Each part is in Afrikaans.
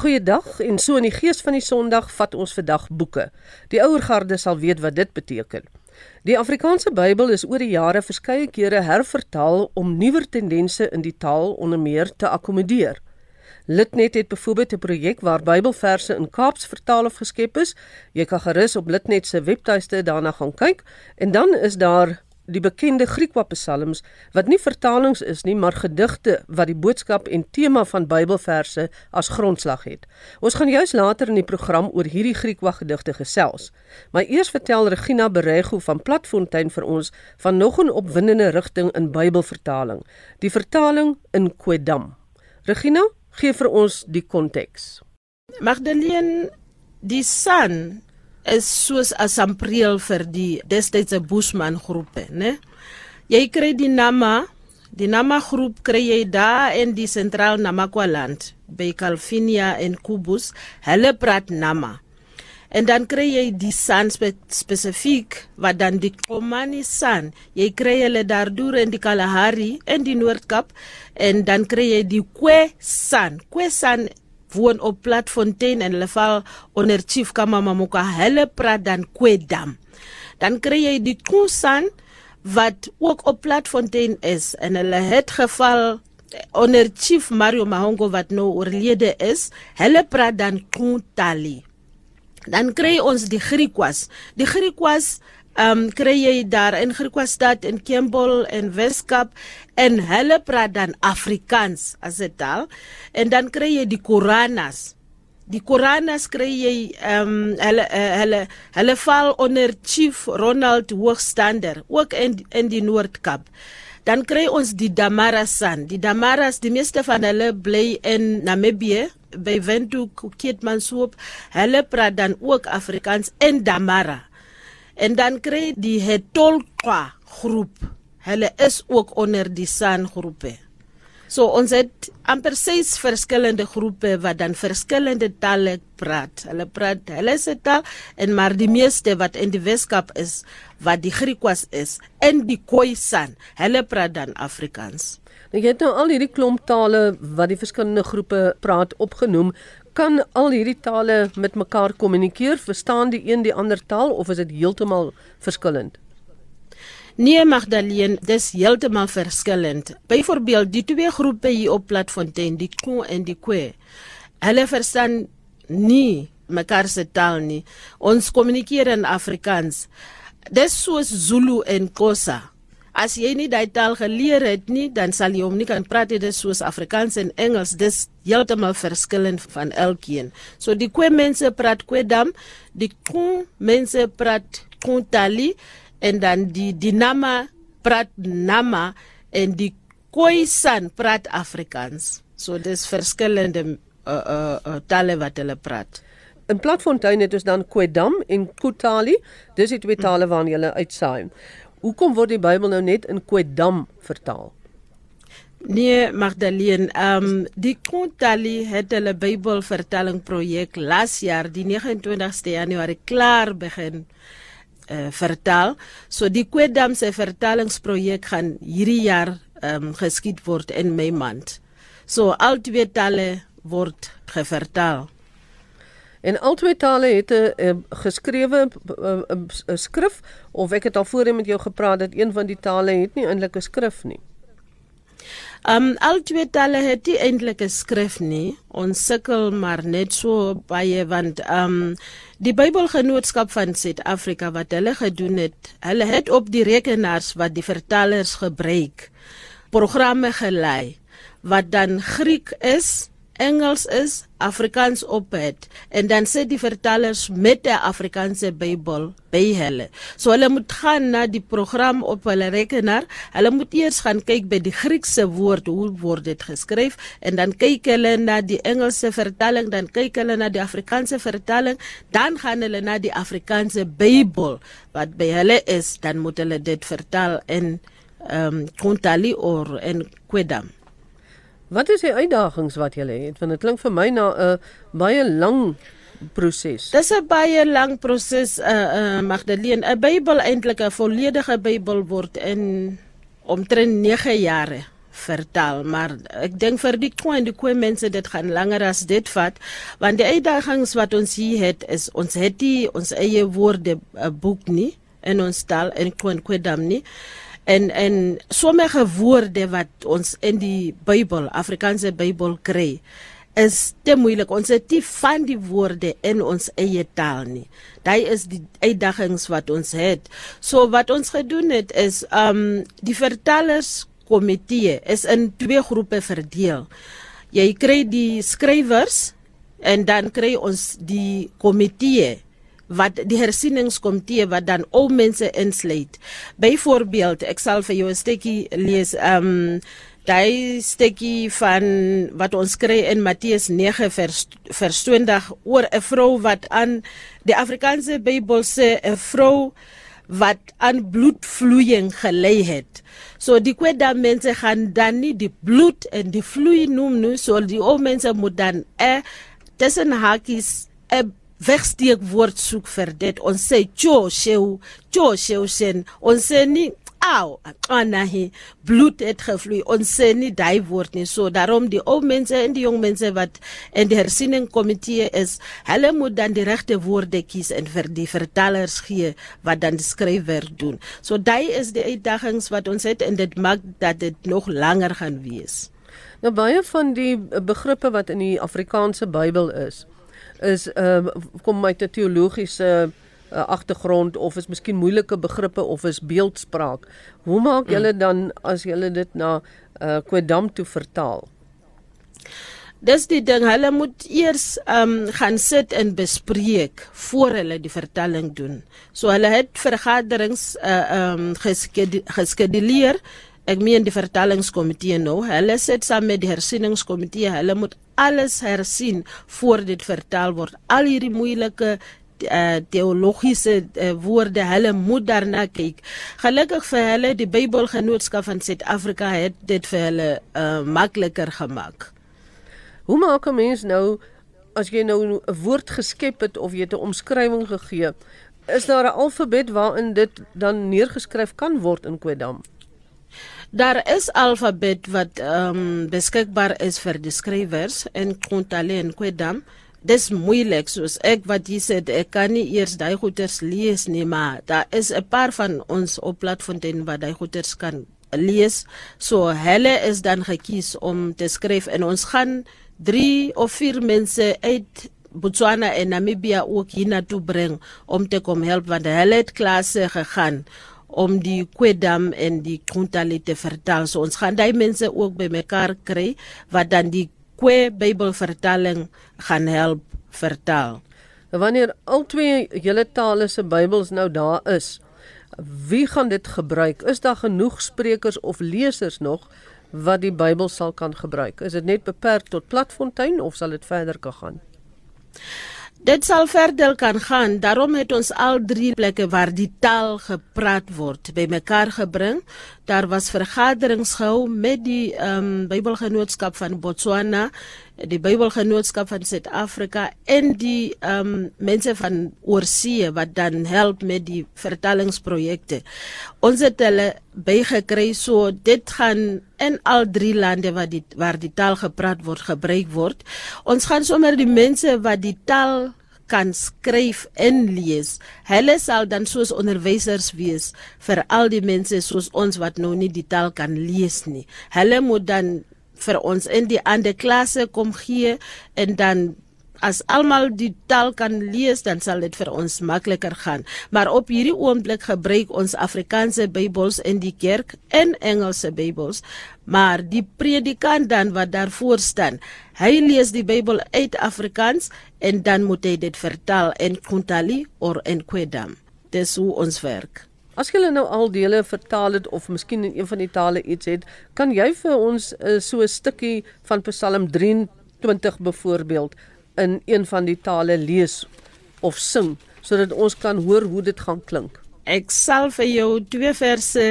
Goeiedag en so in die gees van die Sondag vat ons vandag boeke. Die ouer garde sal weet wat dit beteken. Die Afrikaanse Bybel is oor die jare verskeie kere hervertaal om nuwer tendense in die taal onder meer te akkommodeer. Litnet het byvoorbeeld 'n projek waar Bybelverse in Kaaps vertaal of geskep is. Jy kan gerus op Litnet se webtuiste daarna gaan kyk en dan is daar die bekende Griekwa psalms wat nie vertalings is nie, maar gedigte wat die boodskap en tema van Bybelverse as grondslag het. Ons gaan juis later in die program oor hierdie Griekwa gedigte gesels. Maar eers vertel Regina Berego van Platfontein vir ons van nog 'n opwindende rigting in Bybelvertaling, die vertaling in Kwedam. Regina, gee vir ons die konteks. Magdalene, die son is soos 'n sampreel vir die destydse Bushman groepe, né? Jy kry die Nama, die Nama groep kry jy daar in die sentraal Namakwaland by Calvinia en Kubus, hulle praat Nama. En dan kry jy die San spe spesifiek wat dan die Komani San. Jy kry hulle daar deur in die Kalahari in die Noord-Kaap en dan kry jy die Kwe San. Kwe San woon op Platfontein en hulle val onder Chief Kamamoka. Hulle praat dan Kwedam. Dan kry jy die Kusan wat ook op Platfontein is en hulle het geval onder Chief Mario Mahongo wat nou oorlede is. Hulle praat dan Kuntali. Dan kry ons die Griekwas. Die Griekwas ehm um, kry jy daar in Griekwastad in Kembol en Weskaap en hulle praat dan Afrikaans as 'n taal en dan kry jy die Koranas. Die Koranas kry jy ehm um, hulle uh, hulle hulle val onder Chief Ronald Hoogstander ook in in die Noord-Kaap. Dan kry ons die Damarasan. Die Damaras, die meeste van hulle bly in Namibië by Windhoek, Keetmanshoop. Hulle praat dan ook Afrikaans in Damara. En dan kry die Hetolqa groep. Hulle is ook onder die San groepe. So ons het amper ses verskillende groepe wat dan verskillende tale praat. Hulle praat hulle se taal en maar die meeste wat in die Weskaap is wat die Griekwas is in die Khoisan. Hulle praat dan Afrikaans. Nou jy het nou al hierdie klomp tale wat die verskillende groepe praat opgenoem kan al hierdie tale met mekaar kommunikeer? Verstaan die een die ander taal of is dit heeltemal verskillend? Nee Magdalene, dis heeltemal verskillend. Byvoorbeeld die twee groepe hier op Platfontein, die Ko en die Kwe. Hulle verstaan nie mekaar se taal nie. Ons kommunikeer in Afrikaans. Dis soos Zulu en Xhosa. As jy nie daai taal geleer het nie, dan sal jy hom nie kan praat dit soos Afrikaans en Engels. Dis heeltemal verskillend van elkeen. So die Kwe mense praat Kwedam, die Ko mense praat Kontali en dan die Dinama praat Nama en die Khoisan praat Afrikaans. So dis verskillende uh uh, uh tale wat hulle praat. In Platfontein het ons dan Kwedam en Kutali. Dis die twee tale waarna jy uitsaai. Hoekom word die Bybel nou net in Kwedam vertaal? Nee, Magdalene, ehm um, die Kontali het hulle Bybelvertaling projek laas jaar die 29ste Januarie klaar begin uh, vertaal. So die Kwedam se vertalingsprojek gaan hierdie jaar ehm um, geskied word in Mei maand. So al twee tale word gevertaal. En al twee tale het 'n geskrewe skrif of ek het al voorheen met jou gepraat dat een van die tale het nie eintlik 'n skrif nie. Um al twee tale het nie eintlik 'n skrif nie. Ons sukkel maar net so baie want um die Bybelgenootskap van Suid-Afrika wat hulle gedoen het, hulle het op die rekenaars wat die vertalers gebruik programme gelei wat dan Griek is Engels is, Afrikaans op het en dan sê die vertalers met 'n Afrikaanse Bybel by hulle. So hulle moet gaan na die program op hulle rekenaar. Hulle moet eers gaan kyk by die Griekse woord hoe word dit geskryf en dan kyk hulle na die Engelse vertaling, dan kyk hulle na die Afrikaanse vertaling, dan gaan hulle na die Afrikaanse Bybel wat by is, dan moet hulle dit vertaal in ehm um, Kontali or in Kwedam. Wat is die uitdagings wat jy het? Want dit klink vir my na 'n uh, baie lang proses. Dis 'n baie lang proses, uh, uh Magdalene. 'n Bybel eintlik 'n volledige Bybel word in omtrent 9 jare vertaal maar ek dink vir die kwyn die kwyn mense dit gaan langer as dit vat want die uitdagings wat ons hier het is ons het die ons eie woorde uh, boek nie in ons taal en kwyn kwedam nie en en sommige woorde wat ons in die Bybel Afrikaanse Bybel kry is te moeilik. Ons het nie van die woorde in ons eie taal nie. Daai is die uitdagings wat ons het. So wat ons gedoen het is um die vertalers komitee is in twee groepe verdeel. Jy kry die skrywers en dan kry ons die komitee wat die hersieningskomitee wat dan al mense insluit. Byvoorbeeld, ek sal vir jou 'n stukkie lees. Um daai stukkie van wat ons kry in Matteus 9 vers vers 20 oor 'n vrou wat aan die Afrikaanse Bybel sê 'n vrou wat aan bloedvloeiing gelei het. So die kweda mense gaan dan nie die bloed en die vloei noem nie, so die ou mense moet dan 'n tussen hakies 'n wegsteek woord soek vir dit. Ons sê cho sheu, cho sheu sen. Ons sê nie au axana he bloed het gevloei. Ons sê nie daai woord nie. So daarom die ou mense en die jong mense wat in die hersiening komitee is hulle moet dan die regte woorde kies en vir die vertalers gee wat dan die skryfwerk doen. So daai is die uitdagings wat ons het en dit maak dat dit nog langer gaan wees. Nou baie van die begrippe wat in die Afrikaanse Bybel is is uh, kom uit 'n teologiese uh, uh, agtergrond of is miskien moeilike begrippe of is beeldspraak. Hoe maak mm. julle dan as julle dit na uh, Kwedam toe vertaal? Dis die ding, hulle moet eers um gaan sit en bespreek voor hulle die vertelling doen. So hulle het vergaderings uh um geskeduleer. Ek meen die vertellingskomitee nou. Hulle sit saam met die hersieningskomitee. Hulle moet alles hersien voor dit vertaal word. Al hierdie moeilike uh, teologiese uh, woorde hulle moet daarna kyk. Gelukkig vir hulle die Bybelgenootskap van Suid-Afrika het dit vir hulle uh, makliker gemaak. Hoe maak 'n mens nou as jy nou 'n woord geskep het of jy 'n omskrywing gegee? Is daar 'n alfabet waarin dit dan neergeskryf kan word in Kwedam? Daar is alfabet wat ehm um, beskikbaar is vir die skrywers in Kontale en Kwedam. Dis moeilik soos ek wat jy sê ek kan nie eers daai goeters lees nie maar daar is 'n paar van ons op platfontein wat daai goeters kan lees. So hulle is dan gekies om te skryf en ons gaan 3 of 4 mense uit Botswana en Namibia ook hier na toe bring om te kom help want hulle het klasse gegaan om die kwedam en die kontale te vertaal so ons gaan daai mense ook bymekaar kry wat dan die kwe Bybelvertaling gaan help vertaal. Wanneer al twee julle tale se Bybels nou daar is, wie gaan dit gebruik? Is daar genoeg sprekers of lesers nog wat die Bybel sal kan gebruik? Is dit net beperk tot Platfontein of sal dit verder kan gaan? Dit sal verder kan gaan. Daarom het ons al drie plekke waar die taal gepraat word bymekaar gebring. Daar was vergaderings gehou met die ehm um, Bybelgenootskap van Botswana, die Bybelgenootskap van Suid-Afrika en die ehm um, mense van oorsee wat dan help met die vertalingsprojekte. Ons het hulle bygekry so dit gaan in al drie lande wat die waar die taal gepraat word gebruik word. Ons gaan sommer die mense wat die taal kan skryf en lees. Hulle sal dan soos onderwysers wees vir al die mense soos ons wat nou nie die taal kan lees nie. Hulle moet dan vir ons in die ander klasse kom gee en dan as almal die taal kan lees dan sal dit vir ons makliker gaan. Maar op hierdie oomblik gebruik ons Afrikaanse Bybels in die kerk en Engelse Bybels. Maar die predikant dan wat daarvoor staan hy lees die Bybel uit Afrikaans en dan moet hy dit vertaal in Kontali of in Kwedam. Dis hoe ons werk. As jy nou al dele vertaal het of miskien in een van die tale iets het, kan jy vir ons uh, so 'n stukkie van Psalm 23 byvoorbeeld in een van die tale lees of sing sodat ons kan hoor hoe dit gaan klink. Ek sal vir jou twee verse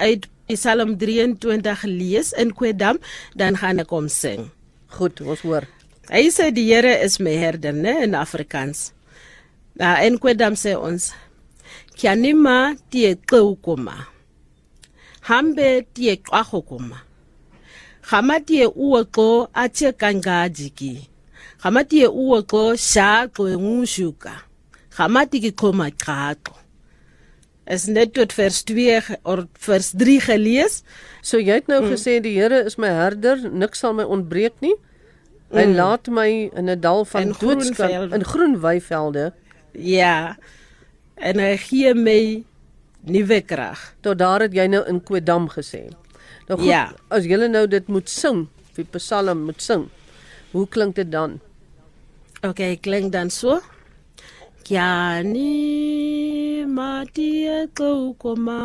uit Psalm 23 lees in Kwedam, dan gaan ek hom sing. Goed, ons hoor. Hy sê die Here is my herder, né, in Afrikaans. Nou in Kwedam sê ons: "Kyanima tie qukuma. Hambe tie qwagokuma. Gamatie uoxo athe kangajiki. Gamatie uoxo shaqo ngushuka. Gamati ki koma qaaqo. Is net tot vers 2 of vers 3 gelees. So jy het nou mm. gesê die Here is my herder, niks sal my ontbreek nie. Hy mm. laat my in 'n dal van doodskap in groen weivelde. Ja. En hy gee my nuwe krag. Tot daar het jy nou in Kwedam gesê. Nou goed, ja. as jy nou dit moet sing, die Psalm moet sing. Hoe klink dit dan? Okay, klink dan Kiani Kyani matie xokoma.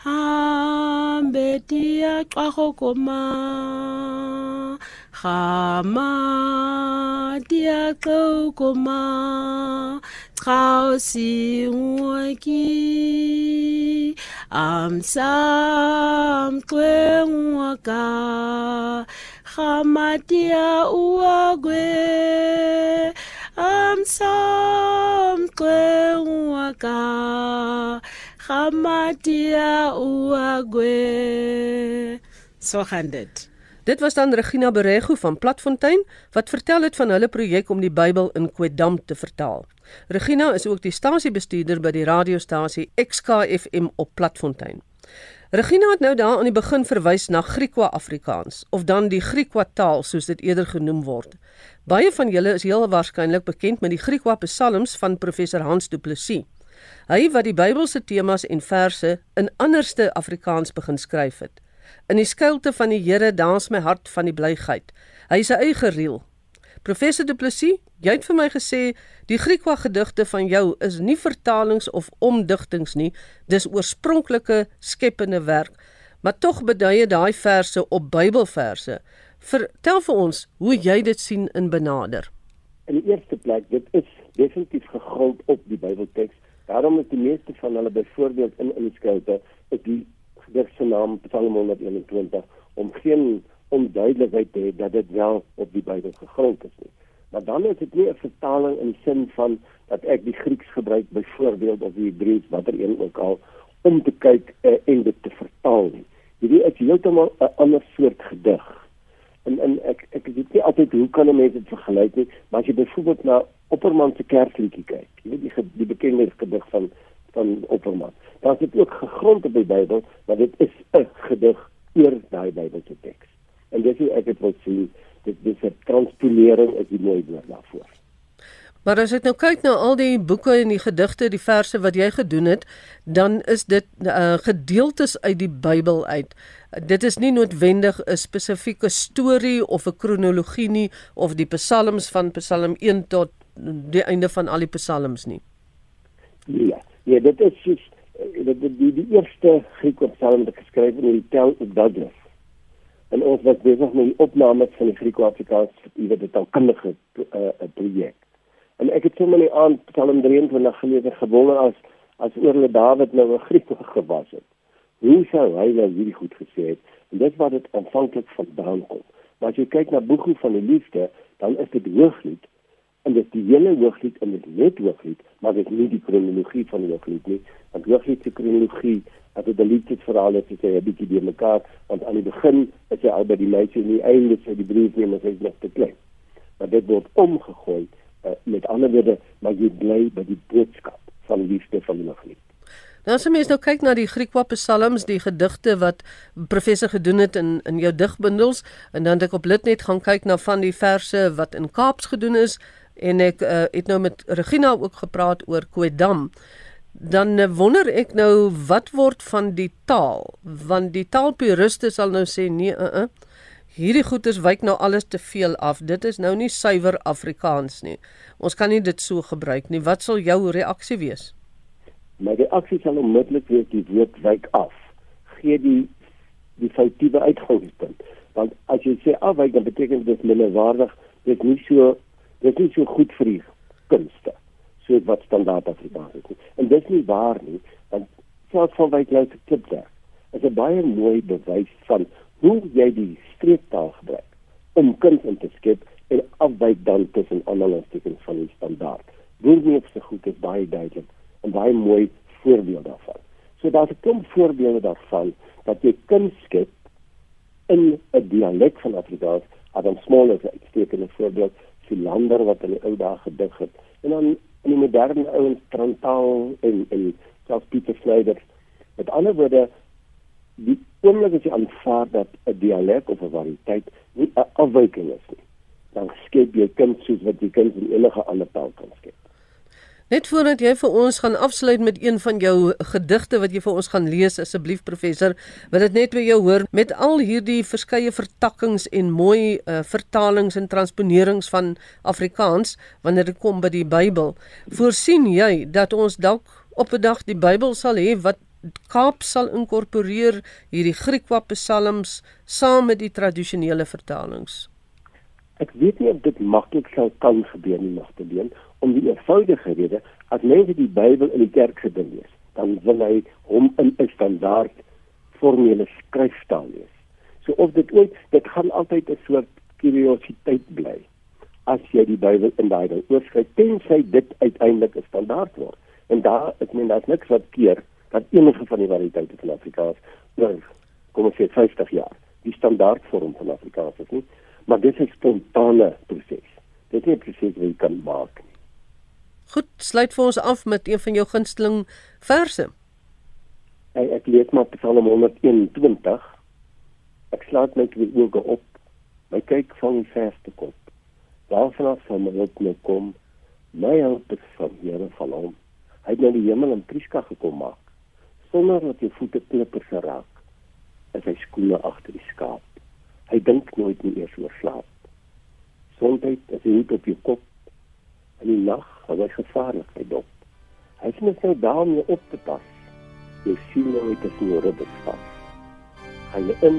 Hambe tia xokoma. Khama tia xokoma. Khao si ki. Am sam kwe ngwa Khamatia uagwe Amsam kwe ngwaka Khamatia uagwe So handed Dit was dan Regina Berego van Platfontein wat vertel het van hulle projek om die Bybel in Kwedam te vertaal. Regina is ook die stasiebestuurder by die radiostasie XKFM op Platfontein. Regina het nou daar aan die begin verwys na Griekwa-Afrikaans of dan die Griekwa-taal soos dit eerder genoem word. Baie van julle is heel waarskynlik bekend met die Griekwa-psalms van professor Hans Du Plessis. Hy wat die Bybelse temas en verse in anderste Afrikaans begin skryf het. In die skuilte van die Here dans my hart van die blygheid. Hy is 'n eie reel. Professor Du Plessis, jy het vir my gesê die Griekwa gedigte van jou is nie vertalings of omdigtings nie, dis oorspronklike skepende werk. Maar tog beduie daai verse op Bybelverse. Vertel vir ons hoe jy dit sien in benader. In die eerste plek, dit is definitief gegrond op die Bybelteks. Daarom is die meeste van hulle byvoorbeeld in in die skuilte, is die gedig se naam Psalm 121 om geen onduidelikheid te hê dat dit wel op die Bybel gegrond is nie. Maar dan is dit nie 'n vertaling in sin van dat ek die Grieks gebruik byvoorbeeld of die Hebreëus watter een ook al om te kyk uh, en dit te vertaal nie. Hierdie is heeltemal 'n ander soort gedig. En en ek ek weet nie altyd hoe kan 'n mens dit vergelyk nie, maar as jy byvoorbeeld na Opperman se kerkliedjie kyk, jy weet die die bekende gedig van van Opperman. Daar is dit ook gegrond op die Bybel, maar dit is 'n gedig oor daai Bybelse teks. En dis hoe ek dit wil sien, dit dis 'n transpolering is die mooi woord daarvoor. Maar as ek nou kyk na al die boeke en die gedigte, die verse wat jy gedoen het, dan is dit uh, gedeeltes uit die Bybel uit. Dit is nie noodwendig 'n spesifieke storie of 'n kronologie nie of die psalms van Psalm 1 tot die einde van al die psalms nie. Ja, ja, dit is soos eh, die die, die, eerste Griekse psalm wat geskryf is in die Tel of Douglas en ons was besig met die opname van die Griek-Afrikaans iewers dit al kundige 'n uh, eh, eh, projek. En ek het sommer net aan Psalm 23 gelees gewonder as as oor hulle Dawid nou 'n Griek gewas het. Hoe sou hy nou hierdie goed gesê het? En dit wat dit aanvanklik vandaan kom. Maar as jy kyk na Boegoe van die Liefde, dan is dit hooglied en dit die hele hooglied in dit net hooglied, maar dit nie die kronologie van die hooglied nie. Want hooglied se kronologie dit 'n liefdesverhaal is, is hy 'n bietjie deur mekaar, want aan die begin is hy al by die meisie en die einde sê die brief neem as hy nog te klein. Maar dit word omgegooi uh, met ander woorde, maar jy bly by die boodskap van liefde van die liefde. Nou as jy mens nou kyk na die Griekse psalms, die gedigte wat professor gedoen het in in jou digbundels en dan het ek op Litnet gaan kyk na van die verse wat in Kaaps gedoen is en ek uh, het nou met Regina ook gepraat oor Kwedam. Dan eh, wonder ek nou wat word van die taal? Want die taalpuriste sal nou sê nee uh -uh. hierdie goeters wyk nou alles te veel af. Dit is nou nie suiwer Afrikaans nie. Ons kan nie dit so gebruik nie. Wat sal jou reaksie wees? My reaksie sal onmiddellik wees die woord wyk af. Gee die die foutiewe uitgangspunt. Want as jy sê afwyk dan beteken dit minderwaardig dit nie so dit is so goed vir die kunste soos wat standaard Afrikaans is. Nie. En dit is nie waar nie, want selfs van Wyklou se klipwerk is 'n baie mooi bewys van hoe jy die streektaal gebruik om kuns in te skep en afwyk dan tussen analistikens van die standaard. Woordneef se goed is baie duidelik en baie mooi voorbeeld daarvan. So daar's 'n klomp voorbeelde daarvan dat jy kuns skep in 'n dialek van Afrikaans, Adam Small is 'n uitstekende voorbeeld, Philander wat in die ou dae gedig het. En dan in die moderne ouens Trantaal en en selfs Pieter Snyder. Met ander woorde, die oomblik as jy aanvaar dat 'n dialek of 'n variëteit nie 'n afwyking is nie, dan skep jy kind soos wat jy kind in enige ander taal kan skep. Net voordat jy vir ons gaan afsluit met een van jou gedigte wat jy vir ons gaan lees asseblief professor, wil dit net by jou hoor met al hierdie verskeie vertakkings en mooi uh, vertalings en transponerings van Afrikaans wanneer dit kom by die Bybel. Voorsien jy dat ons dalk op 'n dag die Bybel sal hê wat Kaap sal inkorporeer hierdie Griekwa psalms saam met die tradisionele vertalings? Ek weet nie of dit maklik sou kan gebeur nie, Magdalene om die eenvoudige rede as mense die Bybel in die kerk gedink lees, dan wil hy hom in 'n standaard formele skryfstaal lees. So of dit ooit dit gaan altyd 'n soort kuriositeit bly as jy die Bybel in daai ding oorskryf tensy dit uiteindelik 'n standaard word. En daar ek meen daar's niks wat keer dat enige van die variëteite van Afrikaans nou kom ons sê 50 jaar die standaard vorm van Afrikaans is nie, maar dit is 'n spontane proses. Dit is 'n proses wat jy kan maak nie. Goed, sluit vir ons af met een van jou gunsteling verse. Hey, ek lees maar Psalm 121. Ek slaap net weer oë op. My kyk van die verste kop. Daarvan sal my hulp nou kom. My hulp is van Here van hom. Hy het na die hemel en Priska gekom maak. Sonder dat jou voete klippers raak. Is hy skoene agter die skaap. Hy dink nooit nie eers oor slaap. Sondheid is hy op jou kop. In die nag was hy gevaarlik by dop. Hy sien net nou daarmee op te pas. Jy sien nou dit is nie rubber vas. Hy lê in,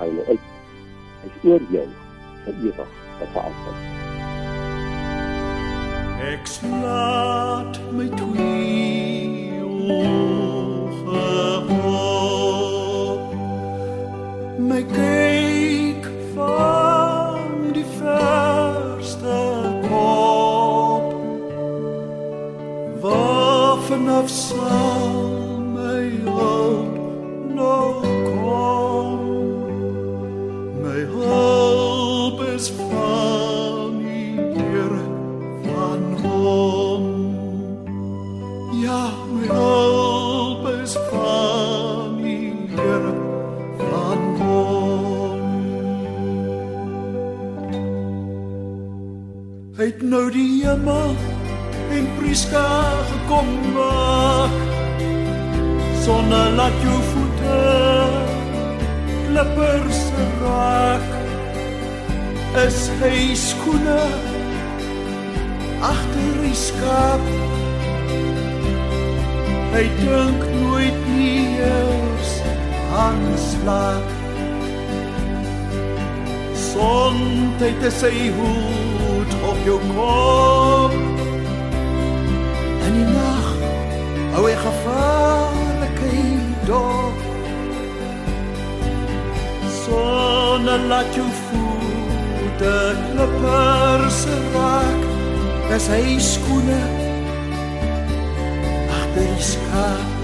hy lê uit. Hy is oor jou vir ewig, vir altyd. Ek slaat my twee oë nou die hemel en Priska gekom maak. Sonne laat jou voete klippers raak. Is hy skoene agter die skaap. Hy dink nooit eers aan slaap. Sondheid is sy hoed op jou kop. In die nag hou hy gevaarlikheid dop. Sonne laat jou voete klippers raak. Dis hy skoene agter die skaap.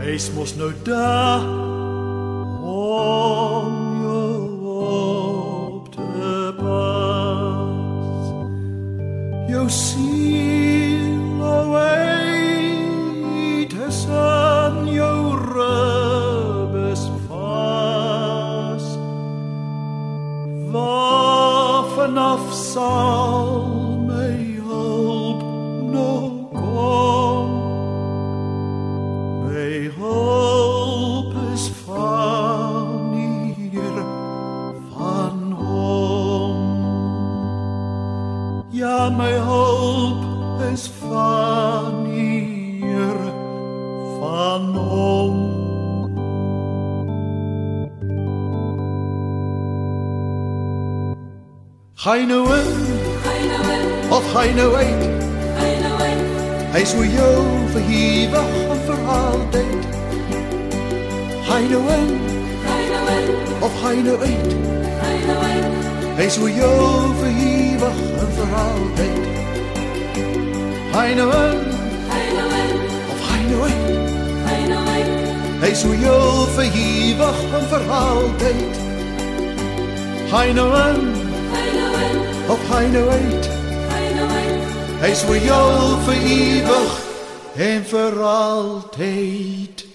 Hy's mos nou daar Jou Hy nou in, of hy nou uit. Hy sou jou verhewig en vir altyd. Hy nou in, of hy nou uit. Hy sou jou verhewig en vir altyd. Hy nou in, of hy nou uit. Hy sou jou vir ewig en vir altyd. Hy Op nou uit. Hy uit. Hy sou jou vir ewig en vir altyd.